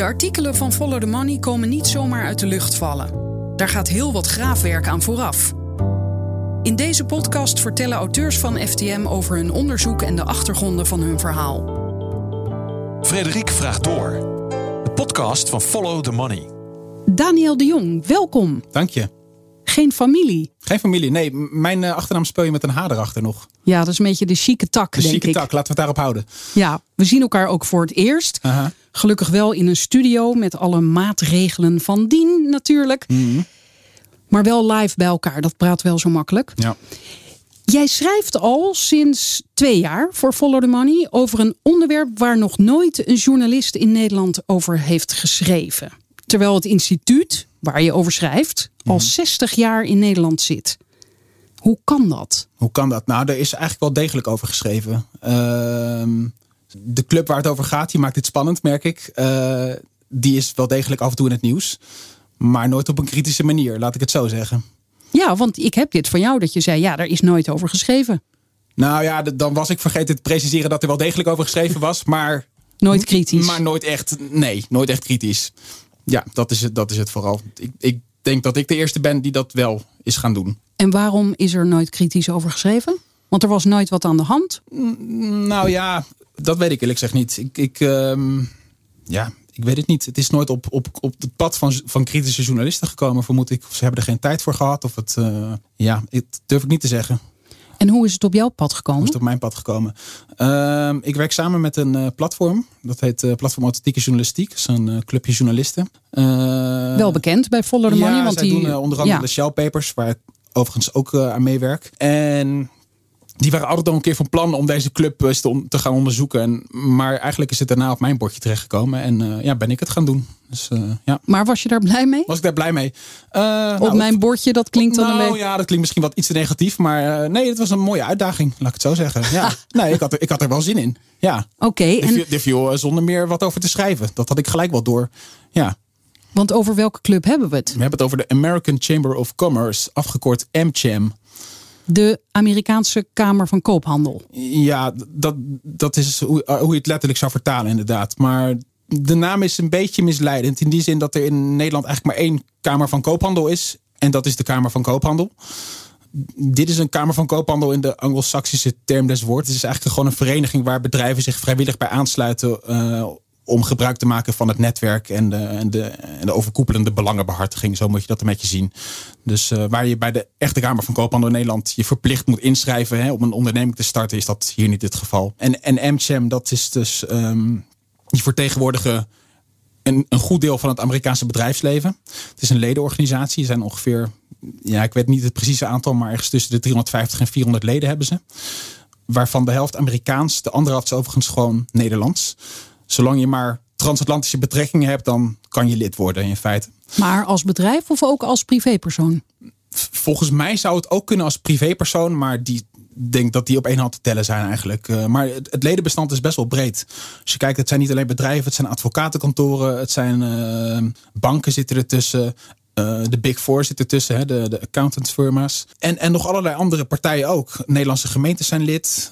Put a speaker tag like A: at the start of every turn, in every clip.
A: De artikelen van Follow the Money komen niet zomaar uit de lucht vallen. Daar gaat heel wat graafwerk aan vooraf. In deze podcast vertellen auteurs van FTM over hun onderzoek en de achtergronden van hun verhaal.
B: Frederik vraagt door. De podcast van Follow the Money.
A: Daniel de Jong, welkom.
C: Dank je.
A: Geen familie.
C: Geen familie. Nee, mijn eh, achternaam speel je met een H erachter nog.
A: Ja, dat is een beetje de chique tak,
C: De
A: denk
C: chique
A: ik.
C: tak, laten we het daarop houden.
A: Ja, we zien elkaar ook voor het eerst. Gelukkig wel in een studio met alle maatregelen van dien natuurlijk.
C: Mhm.
A: Maar wel live bij elkaar, dat praat wel zo makkelijk.
C: Ja.
A: Jij schrijft al sinds twee jaar voor Follow the Money over een onderwerp waar nog nooit een journalist in Nederland over heeft geschreven. Terwijl het instituut waar je over schrijft al 60 jaar in Nederland zit. Hoe kan dat?
C: Hoe kan dat? Nou, er is eigenlijk wel degelijk over geschreven. Ehm, de club waar het over gaat, die maakt dit spannend, merk ik. Eh, die is wel degelijk af en toe in het nieuws. Maar nooit op een kritische manier, laat ik het zo zeggen.
A: Ja, want ik heb dit van jou dat je zei, ja, daar is nooit over geschreven.
C: Nou ja, dan was ik vergeten te preciseren dat er wel degelijk over geschreven was. Maar,
A: Nooit kritisch.
C: maar nooit echt, nee, nooit echt kritisch. Ja, dat is het, dat is het vooral. Ik, ik denk dat ik de eerste ben die dat wel is gaan doen.
A: En waarom is er nooit kritisch over geschreven? Want er was nooit wat aan de hand.
C: Nou ja, dat weet ik eerlijk gezegd niet. Ik, ik, ehm, ja, ik weet het niet. Het is nooit op, op, op het pad van, van kritische journalisten gekomen, vermoed ik. Of ze hebben er geen tijd voor gehad. Of het, eh, ja, dat durf ik niet te zeggen.
A: En hoe is het op jouw pad gekomen?
C: Hoe is het op mijn pad gekomen? Ehm, ik werk samen met een eh, platform. Dat heet eh, Platform Authentieke Journalistiek. Dat is een eh, clubje journalisten.
A: Wel bekend bij Follow the Money.
C: ja,
A: want die,
C: doen onder andere
A: ja.
C: de Shell Papers, waar ik overigens ook aan meewerk. En die waren altijd al een keer van plan om deze club eens te, gaan onderzoeken. En, maar eigenlijk is het daarna op mijn bordje terechtgekomen. En eh, ja, ben ik het gaan doen. Dus eh, ja,
A: Maar was je daar blij mee?
C: was ik daar blij mee. Eh,
A: op
C: nou,
A: mijn bordje, dat klinkt dan
C: nou,
A: een beetje...
C: ja, dat klinkt misschien wat iets te negatief. Maar eh, nee, het was een mooie uitdaging, laat ik het zo zeggen. Ja, nee, ik had, er, ik had er wel zin in. Ja,
A: Oké, en
C: viel, er viel, eh, zonder meer wat over te schrijven. Dat had ik gelijk wel door. Ja,
A: want over welke club hebben we het?
C: we hebben het over de American Chamber of Commerce, afgekort AmCham.
A: De Amerikaanse Kamer van Koophandel.
C: Ja, dat, dat is hoe, eh, hoe je het letterlijk zou vertalen, inderdaad. Maar de naam is een beetje misleidend. In die zin dat er in Nederland eigenlijk maar één Kamer van Koophandel is. En dat is de Kamer van Koophandel. Dit is een Kamer van Koophandel in de Anglo-Saxische term des woords. Het is eigenlijk gewoon een vereniging waar bedrijven zich vrijwillig bij aansluiten. eh, om gebruik te maken van het netwerk en de, en, de, en de overkoepelende belangenbehartiging. Zo moet je dat een beetje zien. Dus eh, waar je bij de echte Kamer van Koophandel in Nederland je verplicht moet inschrijven hè, om een onderneming te starten, is dat hier niet het geval. En, en AmCham, dat is dus ehm, die vertegenwoordigen een, een goed deel van het Amerikaanse bedrijfsleven. Het is een ledenorganisatie. Er zijn ongeveer, ja, ik weet niet het precieze aantal, maar ergens tussen de 350 en 400 leden hebben ze. Waarvan de helft Amerikaans, de andere helft is overigens gewoon Nederlands. Zolang je maar transatlantische betrekkingen hebt, dan kan je lid worden in feite.
A: Maar als bedrijf of ook als privépersoon?
C: Volgens mij zou het ook kunnen als privépersoon, maar die denk dat die op één hand te tellen zijn eigenlijk. Eh, maar het, het ledenbestand is best wel breed. Als je kijkt, het zijn niet alleen bedrijven, het zijn advocatenkantoren, het zijn eh, banken zitten ertussen. eh, de Big Four zitten ertussen, hè, de, de accountantsfirma's. En, en nog allerlei andere partijen ook. Nederlandse gemeentes zijn lid.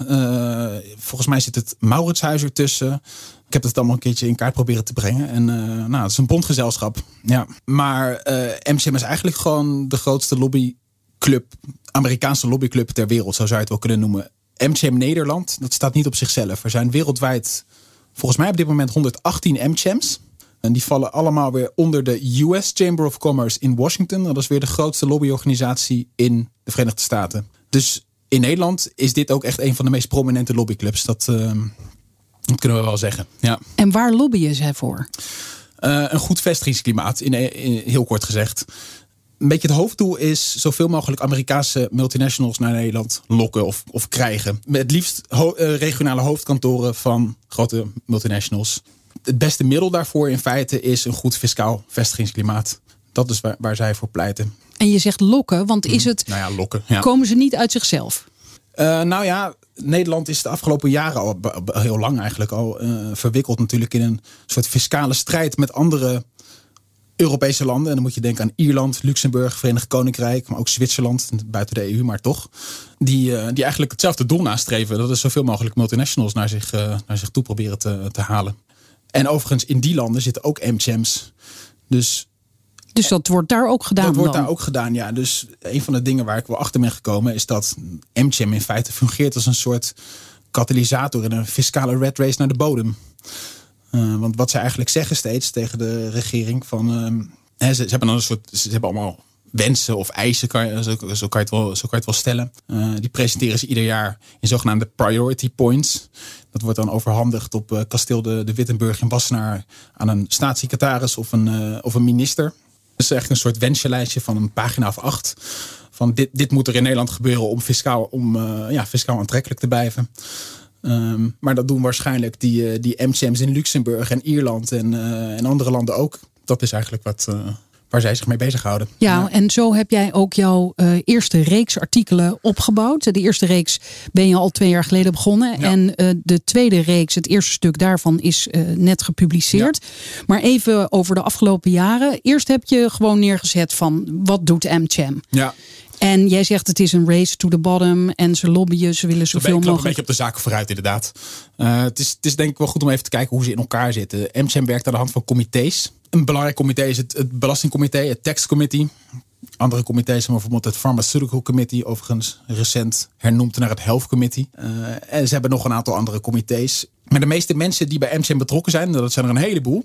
C: Volgens mij zit het Mauritshuis ertussen. Ik heb het allemaal een keertje in kaart proberen te brengen. En eh, nou, het is een bondgezelschap. Ja. Maar eh MCM is eigenlijk gewoon de grootste lobbyclub, Amerikaanse lobbyclub ter wereld, zo zou je het wel kunnen noemen. MCM Nederland, dat staat niet op zichzelf. Er zijn wereldwijd, volgens mij op dit moment 118 MCM's. En die vallen allemaal weer onder de US Chamber of Commerce in Washington. Dat is weer de grootste lobbyorganisatie in de Verenigde Staten. Dus in Nederland is dit ook echt een van de meest prominente lobbyclubs. Dat, ehm, dat kunnen we wel zeggen. Ja.
A: En waar lobbyen zij voor?
C: Eh, een goed vestigingsklimaat, in, in- heel kort gezegd. Een beetje het hoofddoel is zoveel mogelijk Amerikaanse multinationals naar Nederland lokken of, of krijgen. Met het liefst ho- eh, regionale hoofdkantoren van grote multinationals. Het beste middel daarvoor in feite is een goed fiscaal vestigingsklimaat. Dat is waar, waar zij voor pleiten.
A: En je zegt lokken, want is het,
C: Nou ja, lokken. Ja.
A: komen ze niet uit zichzelf?
C: Eh, nou ja, Nederland is de afgelopen jaren al heel lang eigenlijk al eh, verwikkeld natuurlijk in een soort fiscale strijd met andere Europese landen. En dan moet je denken aan Ierland, Luxemburg, Verenigd Koninkrijk, maar ook Zwitserland, buiten de EU, maar toch. Die, eh, die eigenlijk hetzelfde doel nastreven. Dat is zoveel mogelijk multinationals naar zich, naar zich toe proberen te, te halen. En overigens, in die landen zitten ook MCM's. Dus
A: Dus dat wordt daar ook gedaan
C: dat wordt
A: dan?
C: daar ook gedaan, ja. Dus een van de dingen waar ik wel achter ben gekomen... is dat MCM in feite fungeert als een soort katalysator... in een fiscale red race naar de bodem. Eh, want wat zij eigenlijk zeggen steeds tegen de regering... van ehm, hè, ze, ze hebben dan een soort... ze hebben allemaal wensen of eisen, kan je, zo, zo, kan je het wel, zo kan je het wel stellen. Eh, die presenteren ze ieder jaar in zogenaamde priority points. Dat wordt dan overhandigd op eh, kasteel de, de Wittenburg in Wassenaar... aan een staatssecretaris of een, of een minister. Is echt een soort wenslijstje van een pagina of acht. Van dit, dit moet er in Nederland gebeuren om fiscaal, om, eh, ja, fiscaal aantrekkelijk te blijven. Ehm, maar dat doen waarschijnlijk die, eh, die MCM's in Luxemburg en Ierland en, eh, en andere landen ook. Dat is eigenlijk wat, waar zij zich mee bezighouden.
A: Ja, en zo heb jij ook jouw eh, eerste reeks artikelen opgebouwd. De eerste reeks ben je al twee jaar geleden begonnen.
C: Ja.
A: En eh, de tweede reeks, het eerste stuk daarvan, is eh, net gepubliceerd. Maar even over de afgelopen jaren. Eerst heb je gewoon neergezet van wat doet MCM?
C: Ja,
A: En jij zegt het is een race to the bottom. En ze lobbyen, ze willen
C: ik
A: zoveel
C: loop een
A: mogelijk.
C: beetje op de zaken vooruit inderdaad. Het, is, het is denk ik wel goed om even te kijken hoe ze in elkaar zitten. MCM werkt aan de hand van comité's. Een belangrijk comité is het, Belastingcomité, het Tax Committee. Andere comité's zijn bijvoorbeeld het Pharmaceutical Committee, overigens recent hernoemd naar het Health Committee. Eh, en ze hebben nog een aantal andere comité's. Maar de meeste mensen die bij MCM betrokken zijn, dat zijn er een heleboel,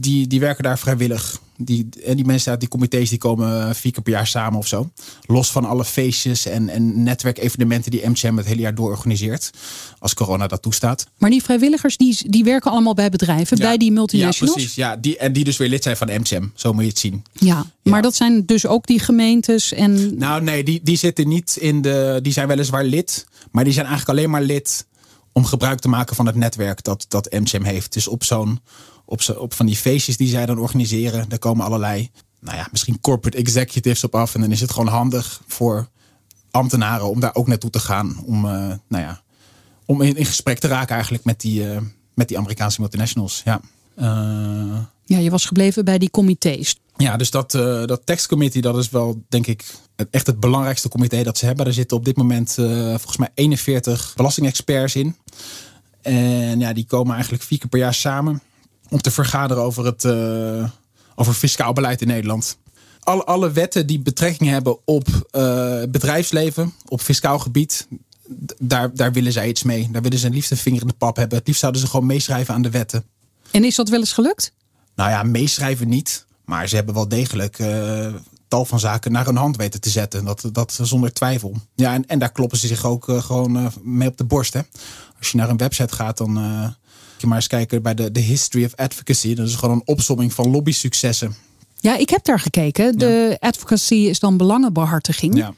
C: die, die werken daar vrijwillig. Die, en die mensen uit die comité's die komen vier keer per jaar samen of zo. Los van alle feestjes en, en netwerkevenementen die MCM het hele jaar door organiseert. Als corona dat toestaat.
A: Maar die vrijwilligers die, die werken allemaal bij bedrijven,
C: Ja.
A: bij die
C: Ja,
A: multinationals.
C: precies. Ja, die, en die dus weer lid zijn van MCM. Zo moet je het zien.
A: Ja, maar dat zijn dus ook die gemeentes en
C: Nou nee, die, die zitten niet in de... Die zijn weliswaar lid. Maar die zijn eigenlijk alleen maar lid om gebruik te maken van het netwerk dat, dat MCM heeft. Dus op zo'n... Op, zo, op van die feestjes die zij dan organiseren, daar komen allerlei, nou ja, misschien corporate executives op af. En dan is het gewoon handig voor ambtenaren om daar ook naartoe te gaan. Om, eh, nou ja, om in, in gesprek te raken eigenlijk met die, eh, met die Amerikaanse multinationals. Ja. Eh,
A: ja, je was gebleven bij die comité's.
C: ja, dus dat, dat tekstcommittee, dat is wel, denk ik, echt het belangrijkste comité dat ze hebben. Daar zitten op dit moment volgens mij 41 belastingexperts in. En ja, die komen eigenlijk vier keer per jaar samen om te vergaderen over het eh, over fiscaal beleid in Nederland. Alle, alle wetten die betrekking hebben op eh, bedrijfsleven, op fiscaal gebied, daar, daar willen zij iets mee. Daar willen ze een liefst een vinger in de pap hebben. Het liefst zouden ze gewoon meeschrijven aan de wetten.
A: En is dat wel eens gelukt?
C: Nou ja, meeschrijven niet. Maar ze hebben wel degelijk eh, tal van zaken naar hun hand weten te zetten. Dat, dat zonder twijfel. Ja, en, en daar kloppen ze zich ook gewoon mee op de borst. Hè. Als je naar een website gaat, dan je maar eens kijken bij de, de History of Advocacy. Dat is gewoon een opsomming van lobby-successen.
A: Ja, ik heb daar gekeken. De advocacy is dan belangenbehartiging.
C: Ja.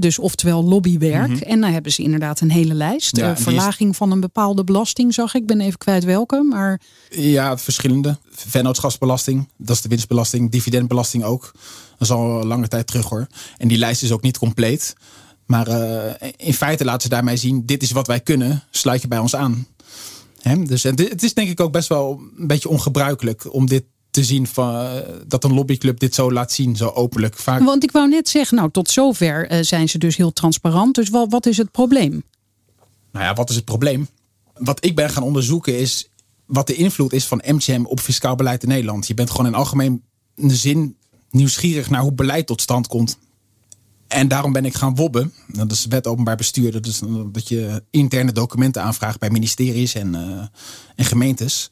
A: Dus oftewel lobbywerk. En dan hebben ze inderdaad een hele lijst.
C: Mhm. Ja,
A: Eh,
C: is-
A: verlaging van een bepaalde belasting zag ik. Ik ben even kwijt welke. Maar
C: Ja, verschillende. Vennootschapsbelasting, dat is de winstbelasting. Dividendbelasting ook. Dat is al een lange tijd terug hoor. En die lijst is ook niet compleet. Maar eh, in feite laten ze daarmee zien: dit is wat wij kunnen, sluit je bij ons aan. Dus het is denk ik ook best wel een beetje ongebruikelijk om dit te zien van, eh, dat een lobbyclub dit zo laat zien, zo openlijk. Vaak
A: Want ik wou net zeggen, nou tot zover eh, zijn ze dus heel transparant. Dus wat, wat is het probleem?
C: Nou ja, wat is het probleem? Wat ik ben gaan onderzoeken is wat de invloed is van MCM op fiscaal beleid in Nederland. Je bent gewoon in algemeen zin nieuwsgierig naar hoe beleid tot stand komt. En daarom ben ik gaan wobben. Dat is wet openbaar bestuur. Dat is dat je interne documenten aanvraagt bij ministeries en, eh, en gemeentes.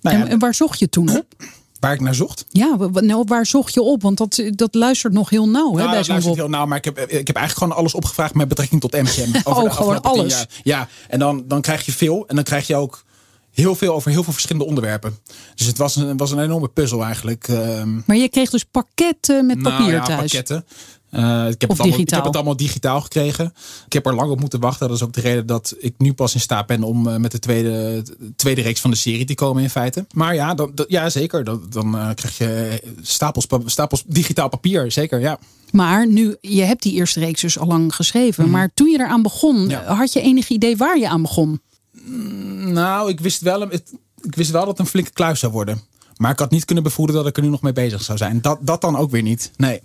C: Nou ja,
A: en, en waar zocht je toen op?
C: waar ik naar zocht.
A: Ja, nou, waar zocht je op? Want dat, dat luistert nog heel nauw hè,
C: Nou,
A: bij
C: dat luistert heel nauw, maar ik heb, ik heb eigenlijk gewoon alles opgevraagd met betrekking tot MCM. Over de
A: Oh, gewoon alles.
C: jaar. Ja, en dan, dan krijg je veel. En dan krijg je ook heel veel over heel veel verschillende onderwerpen. Dus het was een, was een enorme puzzel eigenlijk. Ehm,
A: Maar je kreeg dus pakketten met
C: nou
A: papier
C: ja,
A: thuis.
C: pakketten. Eh, ik, heb
A: Of
C: het allemaal, ik
A: digitaal.
C: heb het allemaal digitaal gekregen. Ik heb er lang op moeten wachten. Dat is ook de reden dat ik nu pas in staat ben om eh, met de tweede, tweede reeks van de serie te komen in feite. Maar ja, dan, ja zeker. Dan, dan eh, krijg je stapels, stapels digitaal papier. Zeker, ja.
A: Maar nu, je hebt die eerste reeks dus al lang geschreven. Maar toen je eraan begon,
C: Mhm. Ja.
A: had je enig idee waar je aan begon?
C: Nou, ik wist, wel, het, ik wist wel dat het een flinke kluis zou worden. Maar ik had niet kunnen bevoeden dat ik er nu nog mee bezig zou zijn. Dat, dat dan ook weer niet. Nee.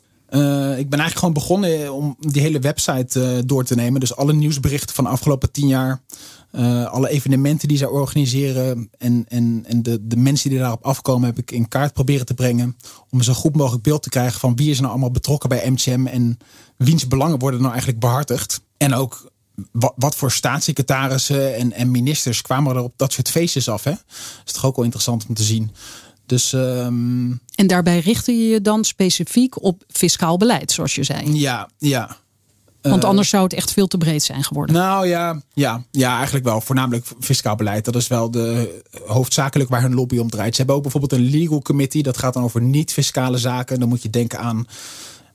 C: Ik ben eigenlijk gewoon begonnen om die hele website door te nemen. Dus alle nieuwsberichten van de afgelopen tien jaar. alle evenementen die zij organiseren. En, en, en de, de mensen die daarop afkomen heb ik in kaart proberen te brengen. Om zo goed mogelijk beeld te krijgen van wie is nou allemaal betrokken bij MCM. En wiens belangen worden nou eigenlijk behartigd. En ook wat, wat, voor staatssecretarissen en, en, ministers kwamen er op dat soort feestjes af. Hè? Dat is toch ook wel interessant om te zien. Dus, um...
A: En daarbij richtte je je dan specifiek op fiscaal beleid, zoals je zei.
C: Ja, ja.
A: Want eh, anders zou het echt veel te breed zijn geworden.
C: Nou ja, ja, ja, eigenlijk wel. Voornamelijk fiscaal beleid. Dat is wel de hoofdzakelijk waar hun lobby om draait. Ze hebben ook bijvoorbeeld een legal committee. Dat gaat dan over niet-fiscale zaken. Dan moet je denken aan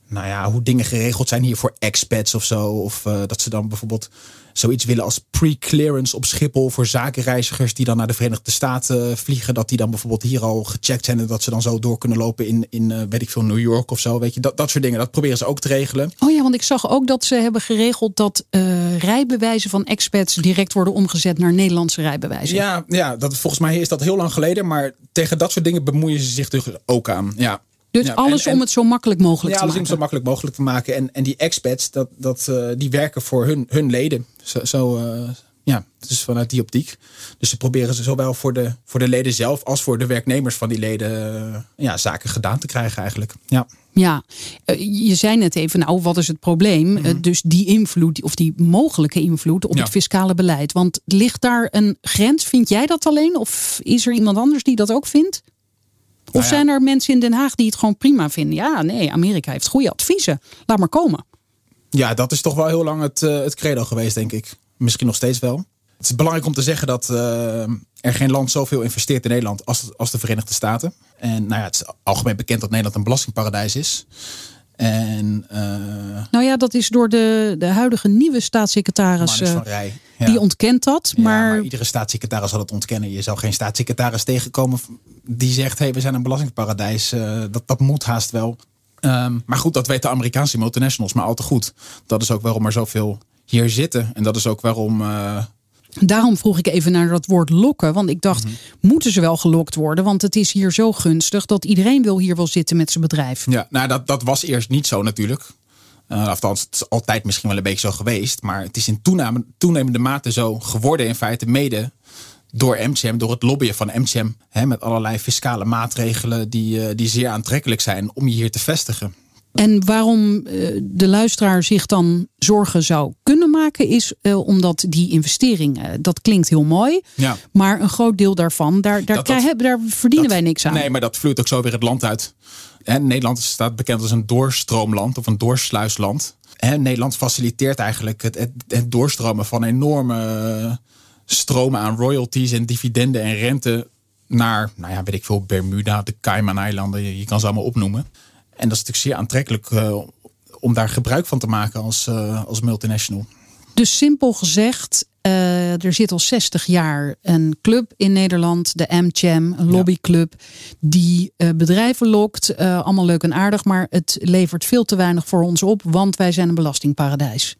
C: nou ja, hoe dingen geregeld zijn hier voor expats of zo. Of uh, dat ze dan bijvoorbeeld zoiets willen als pre-clearance op Schiphol voor zakenreizigers die dan naar de Verenigde Staten vliegen. Dat die dan bijvoorbeeld hier al gecheckt zijn en dat ze dan zo door kunnen lopen in, in uh, weet ik veel, New York of zo. Weet je, dat, dat soort dingen. Dat proberen ze ook te regelen.
A: Oh ja, want ik zag ook dat ze hebben geregeld dat uh, rijbewijzen van expats direct worden omgezet naar Nederlandse rijbewijzen.
C: Ja, ja dat, volgens mij is dat heel lang geleden. Maar tegen dat soort dingen bemoeien ze zich dus ook aan. Ja.
A: Dus alles om het zo makkelijk mogelijk
C: ja,
A: te maken.
C: Ja, alles om het zo makkelijk mogelijk te maken. En, en die expats, dat, dat, uh, die werken voor hun, hun leden. Zo, zo uh, ja, dus vanuit die optiek. Dus ze proberen ze zowel voor de, voor de leden zelf als voor de werknemers van die leden uh, ja, zaken gedaan te krijgen eigenlijk. Ja.
A: Ja, je zei net even, nou, wat is het probleem? Mm -hmm. Dus die invloed, of die mogelijke invloed op ja. het fiscale beleid. Want ligt daar een grens? Vind jij dat alleen? Of is er iemand anders die dat ook vindt? Of
C: Nou ja.
A: zijn er mensen in Den Haag die het gewoon prima vinden? Ja, nee, Amerika heeft goede adviezen. Laat maar komen.
C: Ja, dat is toch wel heel lang het, uh, het credo geweest, denk ik. Misschien nog steeds wel. Het is belangrijk om te zeggen dat uh, er geen land zoveel investeert in Nederland als, als de Verenigde Staten. En nou ja, het is algemeen bekend dat Nederland een belastingparadijs is. En, uh,
A: nou ja, dat is door de, de huidige nieuwe staatssecretaris.
C: van Rij.
A: Ja. Die ontkent dat.
C: Ja,
A: maar...
C: maar... iedere staatssecretaris zal het ontkennen. Je zal geen staatssecretaris tegenkomen die zegt: hé, hey, we zijn een belastingparadijs. Uh, dat, dat moet haast wel. Um, maar goed, dat weten de Amerikaanse multinationals maar al te goed. Dat is ook waarom er zoveel hier zitten. En dat is ook waarom. Uh,
A: Daarom vroeg ik even naar dat woord lokken. Want ik dacht, mm -hmm. moeten ze wel gelokt worden? Want het is hier zo gunstig dat iedereen wil hier wel zitten met zijn bedrijf.
C: Ja, nou dat, dat was eerst niet zo natuurlijk. Uh, althans, het is altijd misschien wel een beetje zo geweest. Maar het is in toename, toenemende mate zo geworden in feite mede door MCM, door het lobbyen van MCM. Hè, met allerlei fiscale maatregelen die, uh, die zeer aantrekkelijk zijn om je hier te vestigen.
A: En waarom uh, de luisteraar zich dan zorgen zou kunnen maken, is uh, omdat die investeringen, dat klinkt heel mooi.
C: Ja.
A: Maar een groot deel daarvan, daar, daar,
C: Dat- dat-
A: krijgen- daar verdienen
C: Dat-
A: wij niks aan.
C: Nee, maar dat vloeit ook zo weer het land uit. Nederland staat bekend als een doorstroomland of een doorsluisland. Hè, Nederland faciliteert eigenlijk het, het, het doorstromen van enorme eh, stromen aan royalties en dividenden en rente naar, nou ja, weet ik veel, Bermuda, de Cayman-eilanden, je kan ze allemaal opnoemen. En dat is natuurlijk zeer aantrekkelijk eh, om daar gebruik van te maken als, eh, als multinational.
A: Dus simpel gezegd, eh, er zit al 60 jaar een club in Nederland, de AmCham, een lobbyclub, die bedrijven lokt. allemaal leuk en aardig, maar het levert veel te weinig voor ons op, want wij zijn een belastingparadijs.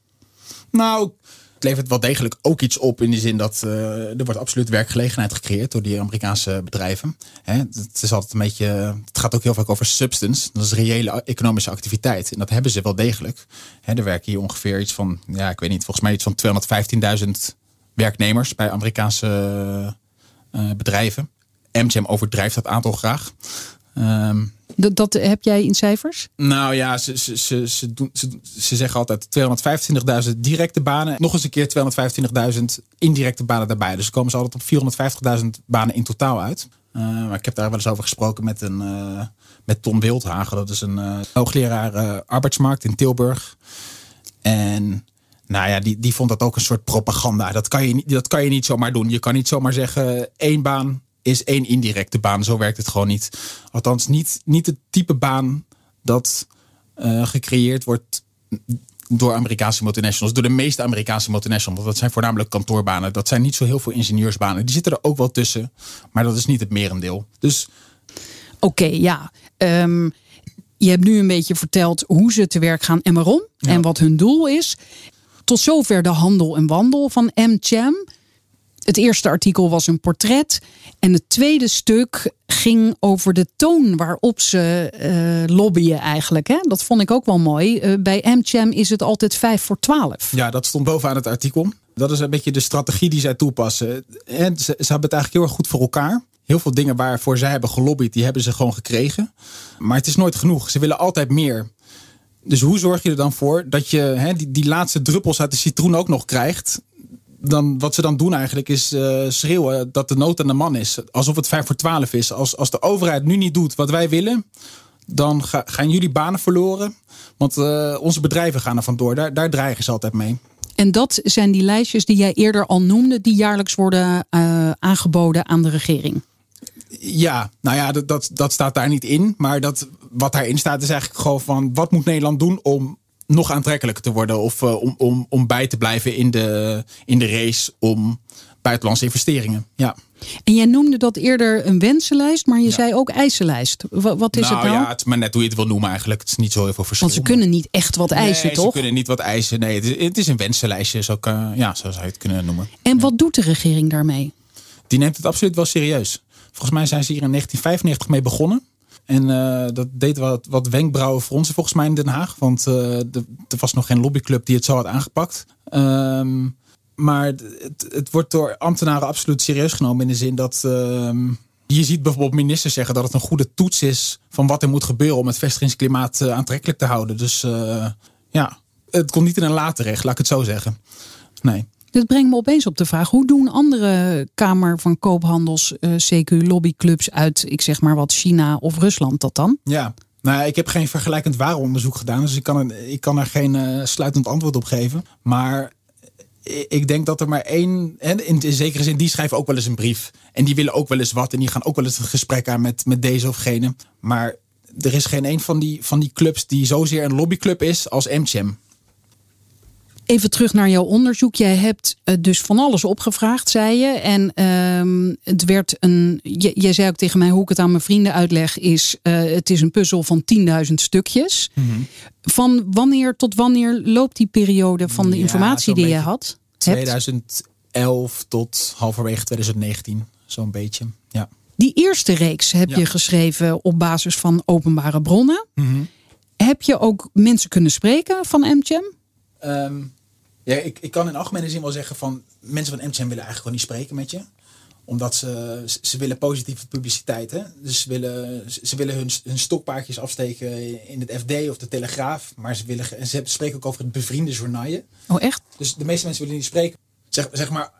C: Nou, het levert wel degelijk ook iets op in de zin dat eh, er wordt absoluut werkgelegenheid gecreëerd door die Amerikaanse bedrijven. Hè, het is altijd een beetje, het gaat ook heel vaak over substance. Dat is reële economische activiteit. En dat hebben ze wel degelijk. Hè, er werken hier ongeveer iets van, ja, ik weet niet, volgens mij iets van 215.000 werknemers bij Amerikaanse eh, bedrijven. MGM overdrijft dat aantal graag. Ehm,
A: Dat, dat heb jij in cijfers?
C: nou ja, ze, ze, ze, ze, doen, ze, ze zeggen altijd 225.000 directe banen. Nog eens een keer 225.000 indirecte banen daarbij. Dus komen ze altijd op 450.000 banen in totaal uit. Uh, maar ik heb daar wel eens over gesproken met, een, uh, met Ton Wildhagen. Dat is een uh, hoogleraar arbeidsmarkt in Tilburg. En nou ja, die, die vond dat ook een soort propaganda. Dat kan, je, dat kan je niet zomaar doen. Je kan niet zomaar zeggen één baan is één indirecte baan. Zo werkt het gewoon niet. Althans, niet, niet het type baan dat eh, gecreëerd wordt door Amerikaanse multinationals. Door de meeste Amerikaanse multinationals. Want dat zijn voornamelijk kantoorbanen. Dat zijn niet zo heel veel ingenieursbanen. Die zitten er ook wel tussen. Maar dat is niet het merendeel. Dus
A: Oké, ja. Ehm, je hebt nu een beetje verteld hoe ze te werk gaan en waarom.
C: Ja.
A: En wat hun doel is. Tot zover de handel en wandel van MCham. Het eerste artikel was een portret. En het tweede stuk ging over de toon waarop ze uh, lobbyen eigenlijk. Hè? Dat vond ik ook wel mooi. Uh, bij AmCham is het altijd 5 voor 12.
C: Ja, dat stond bovenaan het artikel. Dat is een beetje de strategie die zij toepassen. En ze, hebben het eigenlijk heel erg goed voor elkaar. Heel veel dingen waarvoor zij hebben gelobbyd, die hebben ze gewoon gekregen. Maar het is nooit genoeg. Ze willen altijd meer. Dus hoe zorg je er dan voor dat je die, die laatste druppels uit de citroen ook nog krijgt? Dan, wat ze dan doen eigenlijk is uh, schreeuwen dat de nood aan de man is. Alsof het 5 voor 12 is. Als, als de overheid nu niet doet wat wij willen, dan ga, gaan jullie banen verloren. Want uh, onze bedrijven gaan er vandoor. Daar, daar dreigen ze altijd mee.
A: En dat zijn die lijstjes die jij eerder al noemde, die jaarlijks worden uh, aangeboden aan de regering.
C: Ja, nou ja, dat, dat, dat staat daar niet in. Maar dat, wat daarin staat is eigenlijk gewoon van wat moet Nederland doen om nog aantrekkelijker te worden of uh, om, om, om bij te blijven in de, in de race om buitenlandse investeringen. Ja.
A: En jij noemde dat eerder een wensenlijst, maar je ja. zei ook eisenlijst. Wat, wat is
C: nou,
A: het nou?
C: Ja, het is maar net hoe je het wil noemen eigenlijk. Het is niet zo heel veel verschil.
A: Want ze kunnen niet echt wat eisen,
C: nee,
A: toch?
C: ze kunnen niet wat eisen. Nee, het is, het is een wensenlijstje, zo, kan, ja, zo zou je het kunnen noemen.
A: En
C: ja.
A: wat doet de regering daarmee?
C: Die neemt het absoluut wel serieus. Volgens mij zijn ze hier in 1995 mee begonnen. En uh, dat deed wat, wat wenkbrauwen fronsen volgens mij in Den Haag. Want de, er was nog geen lobbyclub die het zo had aangepakt. Um, maar het, het, wordt door ambtenaren absoluut serieus genomen. In de zin dat um, je ziet bijvoorbeeld ministers zeggen dat het een goede toets is van wat er moet gebeuren om het vestigingsklimaat uh, aantrekkelijk te houden. Dus ja, het komt niet in een la terecht, laat ik het zo zeggen. Nee.
A: Dit brengt me opeens op de vraag: hoe doen andere Kamer van Koophandels, uh, CQ, lobbyclubs uit, ik zeg maar wat, China of Rusland dat dan?
C: Ja, nou, ik heb geen vergelijkend waaronderzoek gedaan, dus ik kan, er, ik kan er geen uh, sluitend antwoord op geven. Maar ik denk dat er maar één, en in, zekere zin, die schrijven ook wel eens een brief. En die willen ook wel eens wat en die gaan ook wel eens het gesprek aan met, met deze of gene. Maar er is geen een van die, van die clubs die zozeer een lobbyclub is als MCM.
A: Even terug naar jouw onderzoek. Jij hebt dus van alles opgevraagd, zei je. En um, het werd een. Jij zei ook tegen mij hoe ik het aan mijn vrienden uitleg: is uh, het is een puzzel van 10.000 stukjes.
C: Mhm.
A: Van wanneer tot wanneer loopt die periode van de ja, informatie die je had?
C: 2011 tot halverwege 2019, zo'n beetje. Ja.
A: Die eerste reeks heb ja. je geschreven op basis van openbare bronnen.
C: Mm-hmm.
A: Heb je ook mensen kunnen spreken van MCM?
C: Um, ja, ik, ik kan in algemene zin wel zeggen van mensen van MCM willen eigenlijk gewoon niet spreken met je. Omdat ze, ze willen positieve publiciteit. Hè? Dus ze willen, ze willen hun, hun stokpaardjes afsteken in het FD of de Telegraaf. Maar ze, willen, ze spreken ook over het bevriende journaalje.
A: Oh echt?
C: Dus de meeste mensen willen niet spreken. Zeg, zeg maar,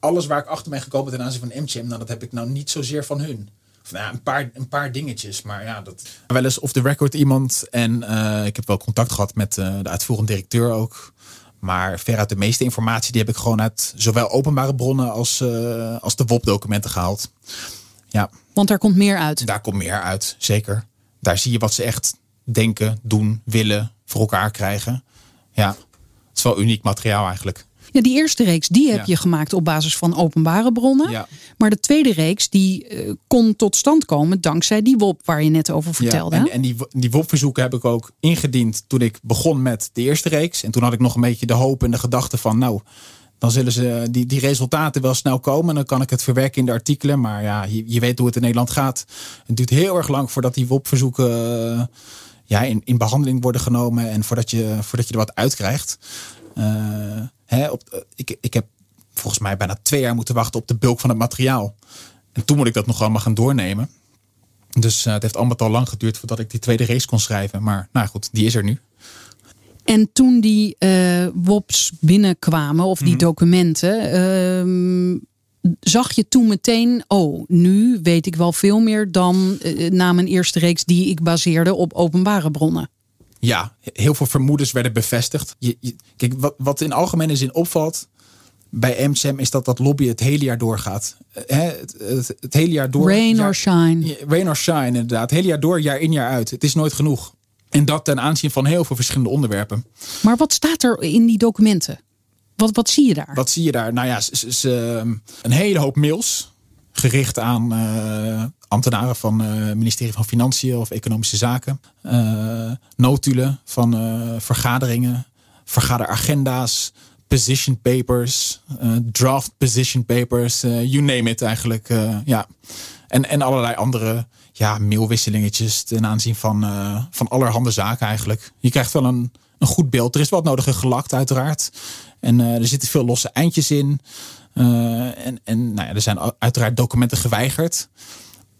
C: alles waar ik achter ben gekomen ten aanzien van MCM, nou, dat heb ik nou niet zozeer van hun. Of, nou, een, paar, een paar dingetjes, maar ja, dat. Wel eens off the record iemand. En uh, ik heb wel contact gehad met uh, de uitvoerend directeur ook. Maar veruit de meeste informatie die heb ik gewoon uit zowel openbare bronnen als, uh, als de WOP-documenten gehaald. Ja.
A: Want daar komt meer uit.
C: Daar komt meer uit, zeker. Daar zie je wat ze echt denken, doen, willen, voor elkaar krijgen. Ja, het is wel uniek materiaal eigenlijk.
A: Ja, die eerste reeks die heb ja. je gemaakt op basis van openbare bronnen.
C: Ja.
A: Maar de tweede reeks die uh, kon tot stand komen dankzij die WOP waar je net over vertelde.
C: Ja, en, en die, die WOP-verzoeken heb ik ook ingediend toen ik begon met de eerste reeks. En toen had ik nog een beetje de hoop en de gedachte van nou, dan zullen ze die, die resultaten wel snel komen. En dan kan ik het verwerken in de artikelen. Maar ja, je, je weet hoe het in Nederland gaat. Het duurt heel erg lang voordat die WOP-verzoeken uh, ja, in, in behandeling worden genomen. En voordat je, voordat je er wat uitkrijgt. Uh, Hè, op, ik, ik heb volgens mij bijna twee jaar moeten wachten op de bulk van het materiaal. En toen moet ik dat nog allemaal gaan doornemen. Dus uh, het heeft allemaal al lang geduurd voordat ik die tweede race kon schrijven. Maar nou goed, die is er nu.
A: En toen die uh, WOPs binnenkwamen, of die mm-hmm. documenten, uh, zag je toen meteen, oh, nu weet ik wel veel meer dan uh, na mijn eerste reeks die ik baseerde op openbare bronnen.
C: Ja, heel veel vermoedens werden bevestigd. Je, je, kijk, wat, wat in algemene zin opvalt bij MCM is dat dat lobby het hele jaar doorgaat. He, het, het, het, hele jaar door.
A: Rain
C: jaar,
A: or shine.
C: Rain or shine, inderdaad. Het hele jaar door, jaar in, jaar uit. Het is nooit genoeg. En dat ten aanzien van heel veel verschillende onderwerpen.
A: Maar wat staat er in die documenten? Wat, wat zie je daar?
C: Wat zie je daar? Nou ja, een hele hoop mails gericht aan uh, ambtenaren van het uh, ministerie van Financiën of Economische Zaken. Uh, notulen van uh, vergaderingen, vergaderagenda's, position papers, draft position papers, you name it eigenlijk. ja. en, en allerlei andere ja, mailwisselingetjes ten aanzien van, van allerhande zaken eigenlijk. Je krijgt wel een, een goed beeld. Er is wat nodige gelakt uiteraard. En er zitten veel losse eindjes in. en en nou ja, er zijn uiteraard documenten geweigerd.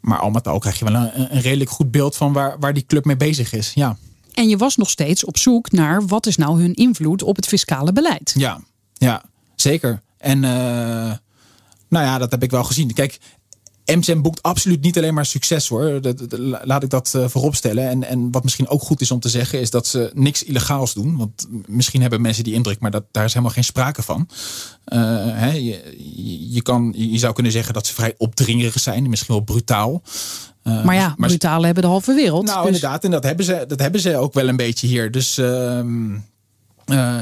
C: Maar al met al krijg je wel een, een redelijk goed beeld van waar, waar die club mee bezig is. Ja.
A: En je was nog steeds op zoek naar wat is nou hun invloed op het fiscale beleid.
C: Ja, ja zeker. En uh, nou ja, dat heb ik wel gezien. Kijk, MCM boekt absoluut niet alleen maar succes hoor. laat ik dat uh, voorop stellen. En, en wat misschien ook goed is om te zeggen, is dat ze niks illegaals doen. Want misschien hebben mensen die indruk, maar dat, daar is helemaal geen sprake van. Uh, hè, je, je, kan, je zou kunnen zeggen dat ze vrij opdringerig zijn, misschien wel brutaal.
A: Uh, maar ja, maar, brutale hebben de halve wereld.
C: Nou, dus- inderdaad. En dat hebben, ze, dat hebben ze ook wel een beetje hier. Dus ehm,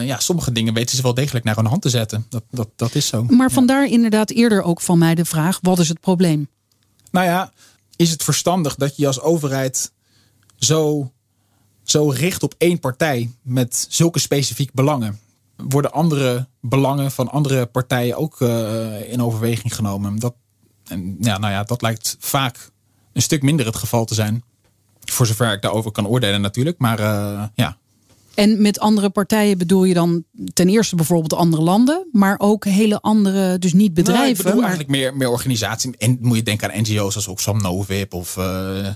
C: ja, sommige dingen weten ze wel degelijk naar hun hand te zetten. Dat, dat, dat is zo.
A: Maar vandaar inderdaad eerder ook van mij de vraag: wat is het probleem?
C: Nou ja, is het verstandig dat je als overheid zo, zo richt op één partij met zulke specifieke belangen? Worden andere belangen van andere partijen ook uh, in overweging genomen? Dat, en ja, nou ja, dat lijkt vaak een stuk minder het geval te zijn. Voor zover ik daarover kan oordelen natuurlijk. Maar uh, ja,
A: en met andere partijen bedoel je dan ten eerste bijvoorbeeld andere landen, maar ook hele andere, dus niet bedrijven. Nou, ik
C: bedoel eigenlijk meer, meer organisaties. En moet je denken aan NGO's als Oxfam Novib of uh,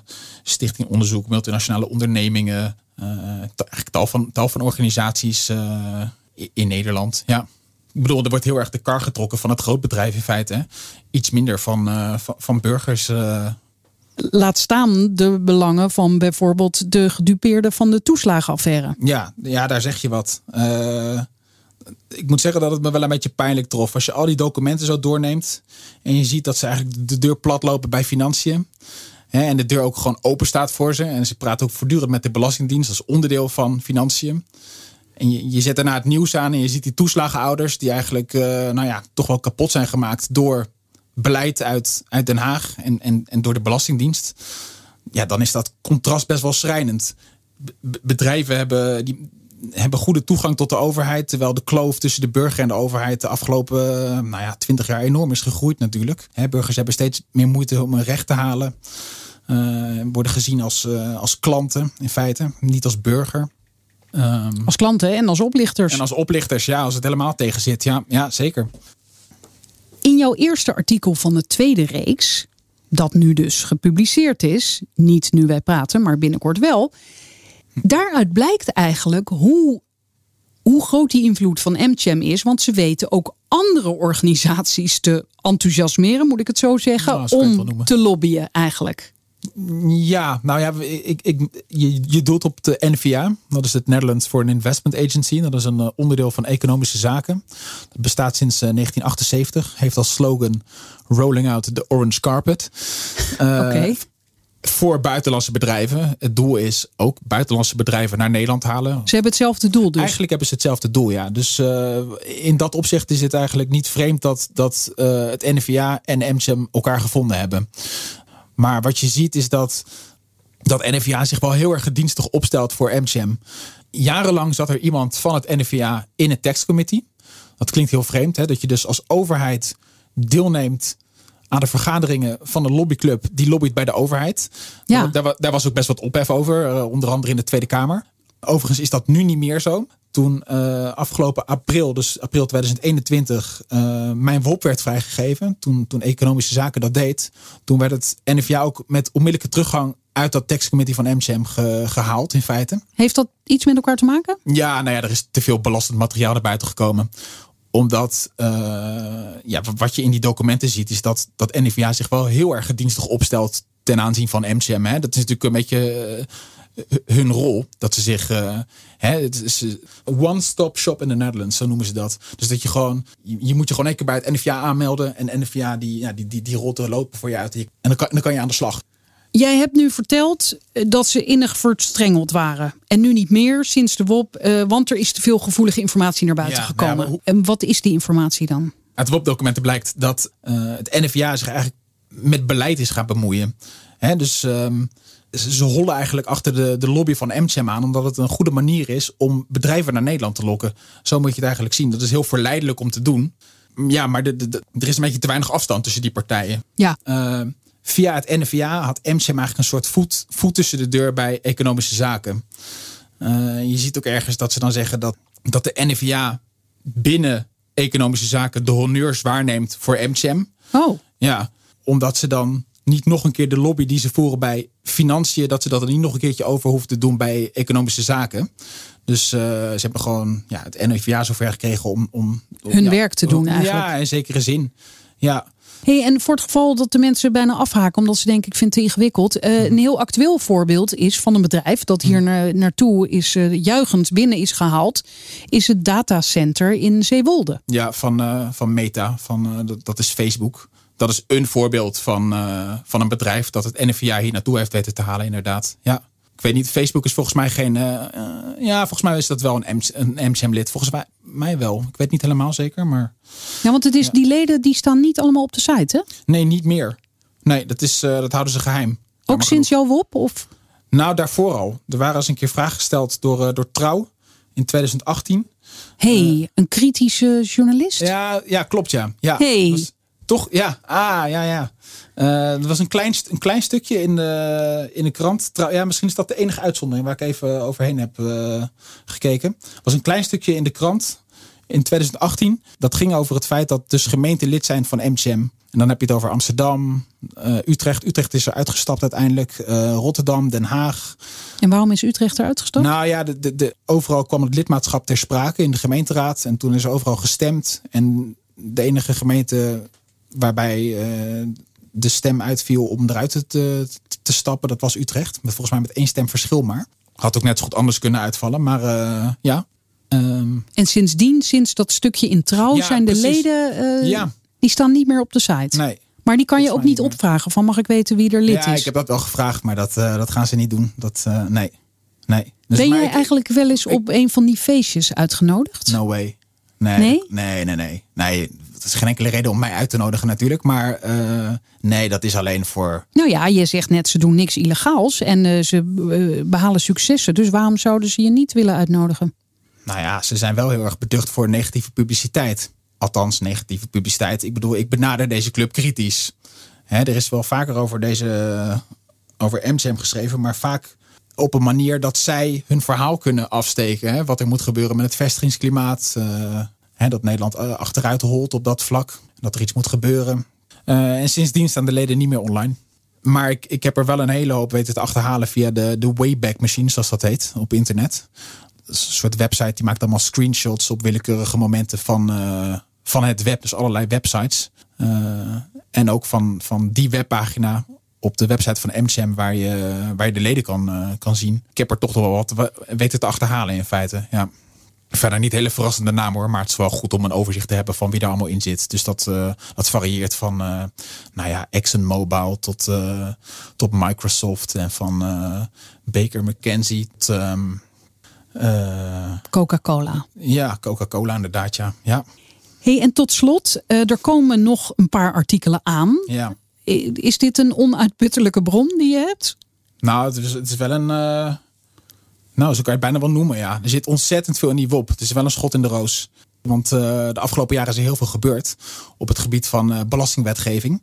C: Stichting Onderzoek Multinationale Ondernemingen. Uh, eigenlijk tal van, tal van organisaties uh, in Nederland. Ja. Ik bedoel, er wordt heel erg de kar getrokken van het grootbedrijf in feite. Hè. Iets minder van, van, van burgers
A: laat staan de belangen van bijvoorbeeld de gedupeerden van de toeslagenaffaire.
C: Ja, ja daar zeg je wat. Uh, ik moet zeggen dat het me wel een beetje pijnlijk trof. Als je al die documenten zo doorneemt en je ziet dat ze eigenlijk de deur platlopen bij financiën. Hè, en de deur ook gewoon open staat voor ze. En ze praten ook voortdurend met de Belastingdienst als onderdeel van financiën. En je, je zet daarna het nieuws aan en je ziet die toeslagenouders die eigenlijk uh, nou ja, toch wel kapot zijn gemaakt door beleid uit, uit Den Haag en, en, en door de Belastingdienst. Ja, dan is dat contrast best wel schrijnend. bedrijven hebben, die, hebben goede toegang tot de overheid. Terwijl de kloof tussen de burger en de overheid de afgelopen nou ja, twintig jaar enorm is gegroeid natuurlijk. burgers hebben steeds meer moeite om een recht te halen. Uh, worden gezien als, uh, als klanten in feite, niet als burger.
A: Um, als klanten en als oplichters.
C: En als oplichters, ja, als het helemaal tegen zit. Ja, ja zeker.
A: In jouw eerste artikel van de tweede reeks, dat nu dus gepubliceerd is, niet nu wij praten, maar binnenkort wel, daaruit blijkt eigenlijk hoe, hoe groot die invloed van MCHEM is. Want ze weten ook andere organisaties te enthousiasmeren, moet ik het zo zeggen, om te lobbyen eigenlijk.
C: Ja, nou ja, ik, ik, je, je doelt op de NVA. Dat is het Netherlands Foreign Investment Agency. Dat is een eh, onderdeel van economische zaken. Dat bestaat sinds 1978. Eh, Heeft als slogan Rolling out the orange carpet.
A: Uh, Oké.
C: Voor buitenlandse bedrijven. Het doel is ook buitenlandse bedrijven naar Nederland halen.
A: Ze hebben hetzelfde doel dus?
C: Eigenlijk hebben ze hetzelfde doel, ja. Dus in dat opzicht is het eigenlijk niet vreemd dat, dat het NVA en MCM elkaar gevonden hebben. Maar wat je ziet is dat, dat NVA zich wel heel erg gedienstig opstelt voor MCM. Jarenlang zat er iemand van het NVA in het tekstcommittee. Dat klinkt heel vreemd, hè? dat je dus als overheid deelneemt aan de vergaderingen van een lobbyclub die lobbyt bij de overheid. Ja. Daar, daar was ook best wat ophef over, eh, onder andere in de Tweede Kamer. Overigens is dat nu niet meer zo. Toen uh, afgelopen april, dus april 2021, uh, eh, mijn WOP werd vrijgegeven. Toen, toen Economische Zaken dat deed. Toen werd het NVA ook met onmiddellijke teruggang uit dat tekstcommittee van MCM gehaald in feite.
A: Heeft dat iets met elkaar te maken?
C: Ja, nou ja, er is te veel belastend materiaal naar buiten gekomen omdat uh, ja, wat je in die documenten ziet, is dat, dat NVA zich wel heel erg gedienstig opstelt ten aanzien van MCM. Hè. Dat is natuurlijk een beetje hun rol. Dat ze zich. Uh, hè, het is one-stop shop in the Netherlands, zo noemen ze dat. Dus dat je gewoon. Je, moet je gewoon één keer bij het NVA aanmelden. En NVA die, ja, die, die, die rolt er lopen voor je uit. En dan kan, dan kan je aan de slag.
A: Jij hebt nu verteld eh, dat ze innig verstrengeld waren. En nu niet meer sinds de WOP. Uh, want er is te veel gevoelige informatie naar buiten nou gekomen. En wat is die informatie dan?
C: Uit WOP-documenten blijkt dat uh, het NVA zich eigenlijk met beleid is gaan bemoeien. Hè, dus um, ze, hollen eigenlijk achter de, de lobby van MCM aan. Omdat het een goede manier is om bedrijven naar Nederland te lokken. Zo moet je het eigenlijk zien. Dat is heel verleidelijk om te doen. Ja, maar de, de, de- er is een beetje te weinig afstand tussen die partijen.
A: Ja,
C: Eh, via het NVA had MCM eigenlijk een soort voet, voet tussen de deur bij economische zaken. Eh, je ziet ook ergens dat ze dan zeggen dat, dat de NVA binnen economische zaken de honneurs waarneemt voor MCM.
A: oh,
C: Ja, omdat ze dan niet nog een keer de lobby die ze voeren bij financiën, dat ze dat er niet nog een keertje over hoeven te doen bij economische zaken. Dus eh, ze hebben gewoon ja, het NVA zover gekregen om, om om-
A: Hun
C: ja,
A: werk te doen eigenlijk.
C: Ja, in zekere zin. Ja,
A: Hey, en voor het geval dat de mensen bijna afhaken omdat ze denken ik vind het te ingewikkeld. eh, een heel actueel voorbeeld is van een bedrijf dat hier naar, naartoe is eh, juichend binnen is gehaald. Is het datacenter in Zeewolde.
C: Ja, van, van Meta. Van, dat, dat is Facebook. Dat is een voorbeeld van, eh, van een bedrijf dat het NVA hier naartoe heeft weten te halen, inderdaad. Ja. Ik weet niet, Facebook is volgens mij geen. eh, eh, ja, volgens mij is dat wel een, MC een MCM-lid. Volgens mij, mij wel. Ik weet niet helemaal zeker, maar.
A: Ja, want het is, die leden die staan niet allemaal op de site, hè?
C: Nee, niet meer. Nee, dat, is, dat houden ze geheim.
A: Ook sinds jouw WOP? Of?
C: Nou, daarvoor al. Er waren eens een keer vragen gesteld door, door Trouw in 2018.
A: hey, een kritische journalist?
C: Ja, ja klopt ja. ja
A: Hey.
C: was- toch? Ja. Ah, ja, ja. Eh, er was een klein, een klein stukje in de, in de krant. Trouw- ja, misschien is dat de enige uitzondering waar ik even overheen heb eh, gekeken. Er was een klein stukje in de krant in 2018. Dat ging over het feit dat dus gemeenten lid zijn van MCM. En dan heb je het over Amsterdam, eh, Utrecht. Utrecht is er uitgestapt uiteindelijk. Rotterdam, Den Haag.
A: En waarom is Utrecht eruit gestapt?
C: Nou ja, de, de, de, overal kwam het lidmaatschap ter sprake in de gemeenteraad. En toen is er overal gestemd. En de enige gemeente waarbij eh, de stem uitviel om eruit te, te, te stappen, dat was Utrecht. Met, volgens mij met één stem verschil maar. Had ook net zo goed anders kunnen uitvallen. Maar eh, ja. Ehm,
A: En sindsdien, sinds dat stukje in trouw,
C: Ja,
A: zijn de
C: precies.
A: leden, eh,
C: Ja.
A: die staan niet meer op de site.
C: nee.
A: Maar die kan je ook niet opvragen van mag ik weten wie er lid
C: Ja,
A: is?
C: ik heb dat wel gevraagd, maar dat, dat gaan ze niet doen. Dat, nee. nee. Dus
A: ben
C: maar
A: jij
C: ik-
A: eigenlijk wel eens op een van die feestjes uitgenodigd?
C: No way. Nee,
A: Nee?
C: nee, nee, nee. Nee, dat is geen enkele reden om mij uit te nodigen natuurlijk. Maar eh, nee, dat is alleen voor...
A: Nou ja, je zegt net ze doen niks illegaals en eh, ze eh, behalen successen. Dus waarom zouden ze je niet willen uitnodigen?
C: Nou ja, ze zijn wel heel erg beducht voor negatieve publiciteit. Althans, negatieve publiciteit. Ik bedoel, ik benader deze club kritisch. Hè, er is wel vaker over deze... over MCM geschreven, maar vaak op een manier dat zij hun verhaal kunnen afsteken. Hè, wat er moet gebeuren met het vestigingsklimaat. eh, hè, dat Nederland eh, achteruit holt op dat vlak. Dat er iets moet gebeuren. Eh, en sindsdien staan de leden niet meer online. Maar ik, ik heb er wel een hele hoop weten te achterhalen via de, de Wayback Machine, zoals dat heet, op internet. Een soort website die maakt allemaal screenshots op willekeurige momenten van, eh, van het web. Dus allerlei websites. En ook van, van die webpagina op de website van MCM waar je, waar je de leden kan, kan zien. Ik heb er toch wel wat we- weten te achterhalen in feite. Ja. Verder niet hele verrassende naam hoor, maar het is wel goed om een overzicht te hebben van wie er allemaal in zit. Dus dat, eh, dat varieert van eh nou ja, ExxonMobil tot, eh, tot Microsoft en van Baker McKenzie tot ehm, eh,
A: Coca-Cola.
C: ja, Coca-Cola inderdaad, ja. Ja,
A: Hey, en tot slot, er komen nog een paar artikelen aan.
C: ja.
A: Is dit een onuitputtelijke bron die je hebt?
C: Nou, het is, het is wel een... eh, nou, zo kan je bijna wel noemen, ja. Er zit ontzettend veel in die WOP. Het is wel een schot in de roos. Want eh, de afgelopen jaren is er heel veel gebeurd op het gebied van eh, belastingwetgeving.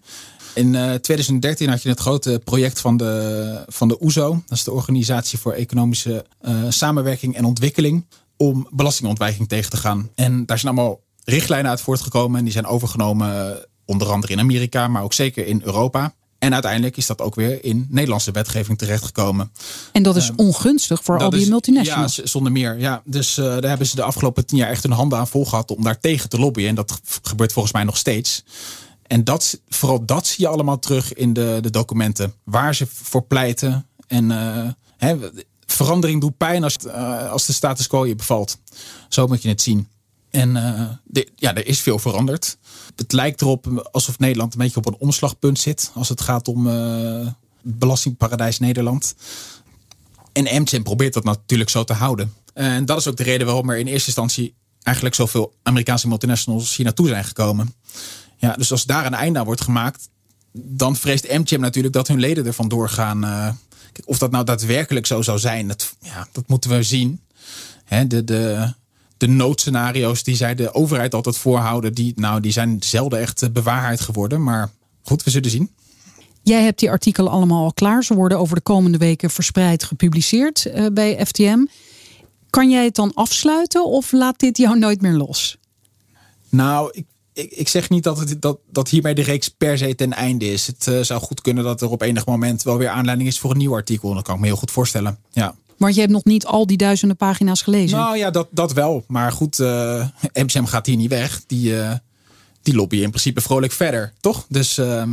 C: In eh, 2013 had je het grote project van de, van de OESO. Dat is de Organisatie voor Economische eh, Samenwerking en Ontwikkeling. Om belastingontwijking tegen te gaan. En daar zijn allemaal richtlijnen uit voortgekomen. En die zijn overgenomen eh, onder andere in Amerika, maar ook zeker in Europa. En uiteindelijk is dat ook weer in Nederlandse wetgeving terechtgekomen.
A: En dat is ongunstig voor al die
C: is-
A: multinationals.
C: Ja, zonder meer. Ja. Dus eh, daar hebben ze de afgelopen tien jaar echt hun handen aan vol gehad om daar tegen te lobbyen. En dat gebeurt volgens mij nog steeds. En dat, vooral dat zie je allemaal terug in de, de documenten. Waar ze voor pleiten. En eh, hè, verandering doet pijn als, eh, als de status quo je bevalt. Zo moet je het zien. En eh, ja, er is veel veranderd. Het lijkt erop alsof Nederland een beetje op een omslagpunt zit. Als het gaat om eh, belastingparadijs Nederland. En MCM probeert dat natuurlijk zo te houden. En dat is ook de reden waarom er in eerste instantie eigenlijk zoveel Amerikaanse multinationals hier naartoe zijn gekomen. Ja, dus als daar een einde aan wordt gemaakt, dan vreest MCM natuurlijk dat hun leden ervan doorgaan. eh, Of dat nou daadwerkelijk zo zou zijn, dat, ja, dat moeten we zien. De, de, de noodscenario's die zij de overheid altijd voorhouden, die, nou, die zijn zelden echt bewaarheid geworden. Maar goed, we zullen zien.
A: Jij hebt die artikelen allemaal al klaar. Ze worden over de komende weken verspreid gepubliceerd uh, bij FTM. Kan jij het dan afsluiten of laat dit jou nooit meer los?
C: Nou, ik, ik, ik zeg niet dat, het, dat, dat hierbij de reeks per se ten einde is. Het uh, zou goed kunnen dat er op enig moment wel weer aanleiding is voor een nieuw artikel. Dat kan ik me heel goed voorstellen. Ja.
A: Maar je hebt nog niet al die duizenden pagina's gelezen.
C: Nou ja, dat, dat wel. Maar goed, uh, eh, MCM gaat hier niet weg. Die, uh, die lobbyen in principe vrolijk verder, toch? Dus, uh,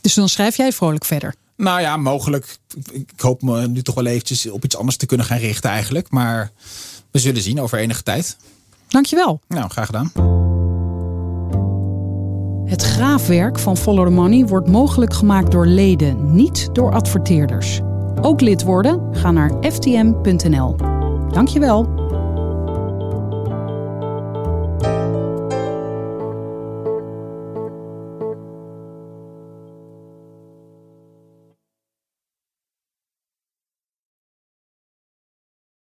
A: dus dan schrijf jij vrolijk verder?
C: Nou ja, mogelijk. Ik hoop me nu toch wel eventjes op iets anders te kunnen gaan richten eigenlijk. Maar we zullen zien over enige tijd.
A: Dankjewel.
C: Nou, graag gedaan.
A: Het graafwerk van Follow the Money wordt mogelijk gemaakt door leden, niet door adverteerders. Ook lid worden? Ga naar ftm.nl. Dankjewel.